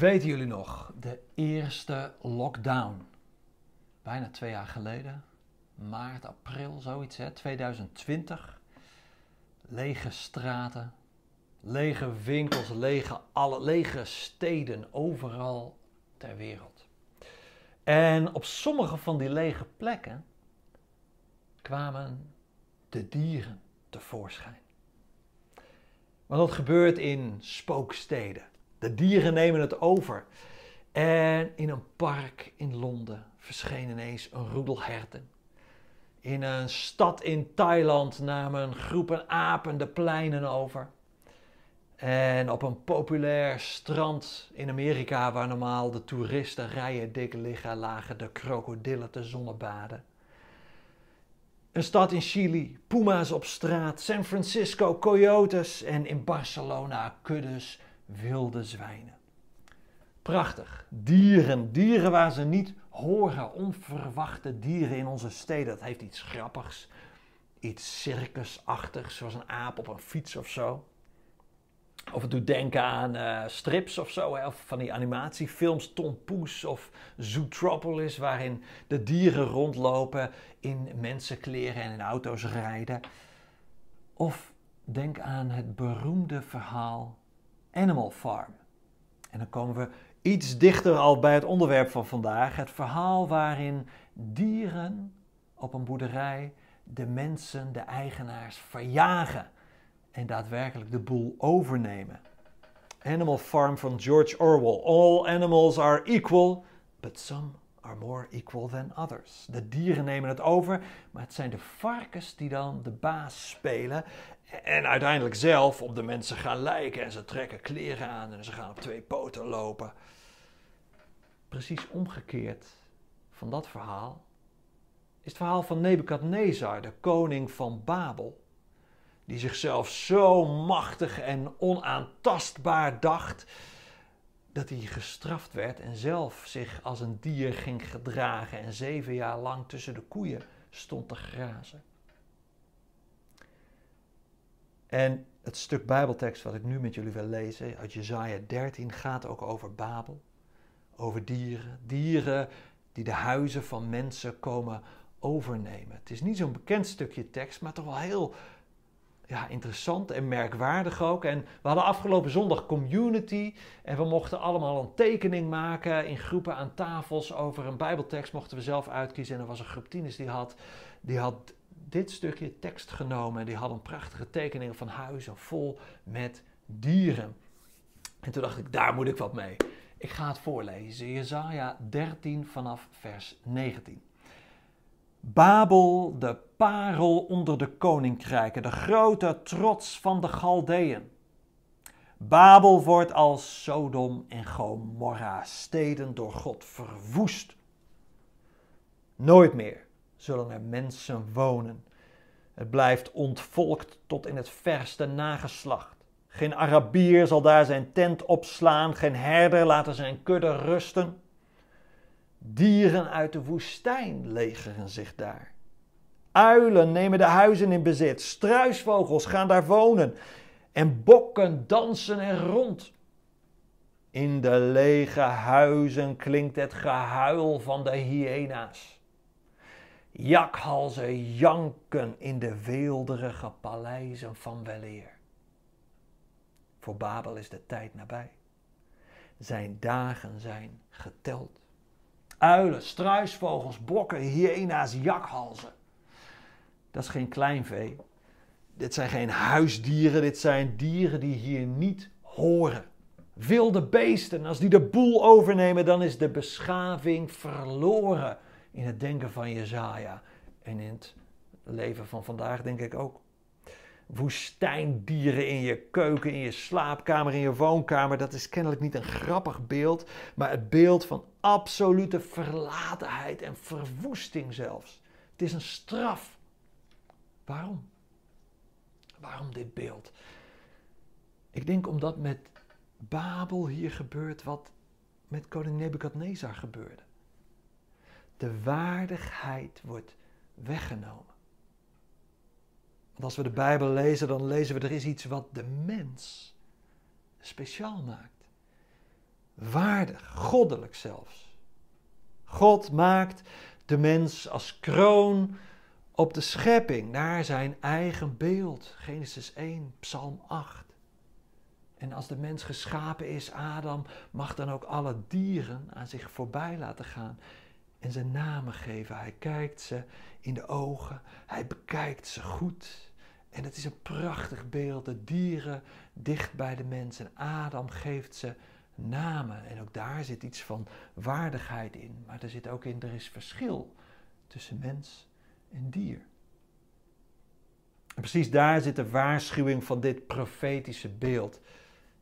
Weten jullie nog, de eerste lockdown? Bijna twee jaar geleden, maart, april, zoiets hè, 2020. Lege straten, lege winkels, lege, alle, lege steden, overal ter wereld. En op sommige van die lege plekken kwamen de dieren tevoorschijn. Want dat gebeurt in spooksteden. De dieren nemen het over. En in een park in Londen verscheen ineens een roedel herten. In een stad in Thailand namen groepen apen de pleinen over. En op een populair strand in Amerika, waar normaal de toeristen rijen dik liggen, lagen de krokodillen te zonnebaden. Een stad in Chili, puma's op straat, San Francisco, coyotes en in Barcelona kuddes wilde zwijnen. Prachtig. Dieren, dieren waar ze niet horen, onverwachte dieren in onze steden. Dat heeft iets grappigs, iets circusachtigs, zoals een aap op een fiets of zo. Of het doet denken aan uh, strips of zo, of van die animatiefilms, Tom Poes of Zootropolis, waarin de dieren rondlopen in mensenkleren en in auto's rijden. Of denk aan het beroemde verhaal Animal Farm. En dan komen we iets dichter al bij het onderwerp van vandaag, het verhaal waarin dieren op een boerderij de mensen, de eigenaars, verjagen en daadwerkelijk de boel overnemen. Animal Farm van George Orwell. All animals are equal, but some are more equal than others. De dieren nemen het over, maar het zijn de varkens die dan de baas spelen en uiteindelijk zelf op de mensen gaan lijken en ze trekken kleren aan en ze gaan op twee poten lopen. Precies omgekeerd van dat verhaal is het verhaal van Nebukadnezar, de koning van Babel die zichzelf zo machtig en onaantastbaar dacht, dat hij gestraft werd en zelf zich als een dier ging gedragen en zeven jaar lang tussen de koeien stond te grazen. En het stuk Bijbeltekst wat ik nu met jullie wil lezen, uit Jesaja 13, gaat ook over Babel. Over dieren. Dieren die de huizen van mensen komen overnemen. Het is niet zo'n bekend stukje tekst, maar toch wel heel ja, interessant en merkwaardig ook. En we hadden afgelopen zondag community en we mochten allemaal een tekening maken in groepen aan tafels over een bijbeltekst. Mochten we zelf uitkiezen en er was een groep tieners die had, die had dit stukje tekst genomen. En die had een prachtige tekening van huizen vol met dieren. En toen dacht ik, daar moet ik wat mee. Ik ga het voorlezen. Jezaja 13 vanaf vers 19. Babel, de parel onder de koninkrijken, de grote trots van de Galdeën. Babel wordt als Sodom en Gomorra, steden door God verwoest. Nooit meer zullen er mensen wonen. Het blijft ontvolkt tot in het verste nageslacht. Geen Arabier zal daar zijn tent opslaan, geen herder laten zijn kudde rusten. Dieren uit de woestijn legeren zich daar. Uilen nemen de huizen in bezit, struisvogels gaan daar wonen en bokken dansen er rond. In de lege huizen klinkt het gehuil van de hyena's. Jakhalzen janken in de weelderige paleizen van weleer. Voor Babel is de tijd nabij. Zijn dagen zijn geteld uilen, struisvogels, bokken, hyena's, jakhalzen. Dat is geen kleinvee. Dit zijn geen huisdieren, dit zijn dieren die hier niet horen. Wilde beesten, als die de boel overnemen, dan is de beschaving verloren in het denken van Jezaja. En in het leven van vandaag denk ik ook woestijndieren in je keuken, in je slaapkamer, in je woonkamer. Dat is kennelijk niet een grappig beeld, maar het beeld van absolute verlatenheid en verwoesting zelfs. Het is een straf. Waarom? Waarom dit beeld? Ik denk omdat met Babel hier gebeurt wat met koning Nebukadnezar gebeurde. De waardigheid wordt weggenomen als we de Bijbel lezen, dan lezen we er is iets wat de mens speciaal maakt. waardig, goddelijk zelfs. God maakt de mens als kroon op de schepping naar zijn eigen beeld. Genesis 1, Psalm 8. En als de mens geschapen is, Adam, mag dan ook alle dieren aan zich voorbij laten gaan en ze namen geven. Hij kijkt ze in de ogen, hij bekijkt ze goed. En het is een prachtig beeld, de dieren dicht bij de mens. En Adam geeft ze namen. En ook daar zit iets van waardigheid in. Maar er zit ook in, er is verschil tussen mens en dier. En precies daar zit de waarschuwing van dit profetische beeld.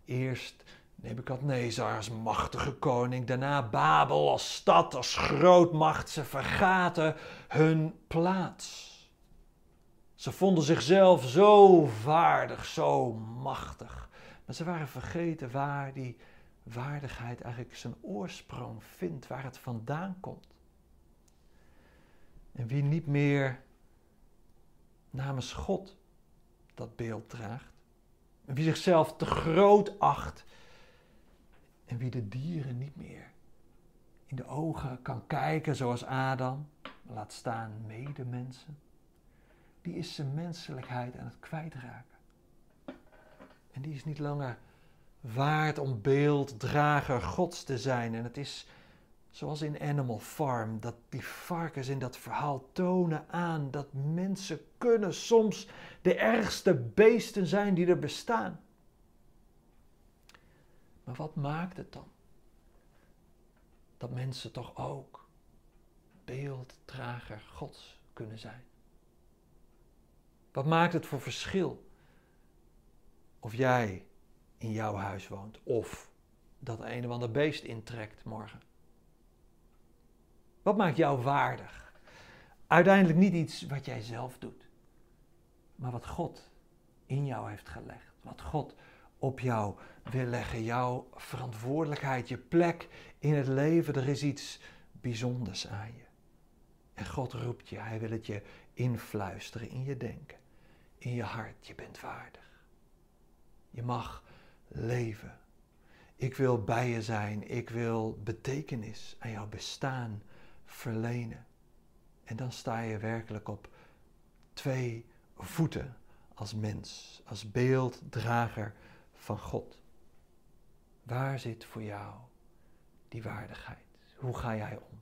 Eerst Nebukadnezar als machtige koning, daarna Babel als stad, als grootmacht. Ze vergaten hun plaats. Ze vonden zichzelf zo vaardig, zo machtig. Maar ze waren vergeten waar die waardigheid eigenlijk zijn oorsprong vindt, waar het vandaan komt. En wie niet meer namens God dat beeld draagt, en wie zichzelf te groot acht, en wie de dieren niet meer in de ogen kan kijken zoals Adam, laat staan medemensen, die is zijn menselijkheid aan het kwijtraken. En die is niet langer waard om beelddrager Gods te zijn. En het is zoals in Animal Farm, dat die varkens in dat verhaal tonen aan dat mensen kunnen soms de ergste beesten zijn die er bestaan. Maar wat maakt het dan? Dat mensen toch ook beelddrager Gods kunnen zijn. Wat maakt het voor verschil of jij in jouw huis woont of dat een of ander beest intrekt morgen? Wat maakt jou waardig? Uiteindelijk niet iets wat jij zelf doet, maar wat God in jou heeft gelegd. Wat God op jou wil leggen. Jouw verantwoordelijkheid, je plek in het leven. Er is iets bijzonders aan je. En God roept je, Hij wil het je influisteren in je denken, in je hart. Je bent waardig. Je mag leven. Ik wil bij je zijn. Ik wil betekenis aan jouw bestaan verlenen. En dan sta je werkelijk op twee voeten als mens, als beelddrager van God. Waar zit voor jou die waardigheid? Hoe ga jij om?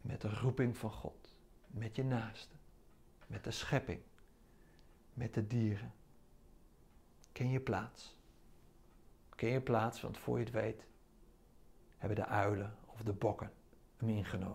Met de roeping van God, met je naaste, met de schepping, met de dieren. Ken je plaats? Ken je plaats, want voor je het weet hebben de uilen of de bokken hem ingenomen.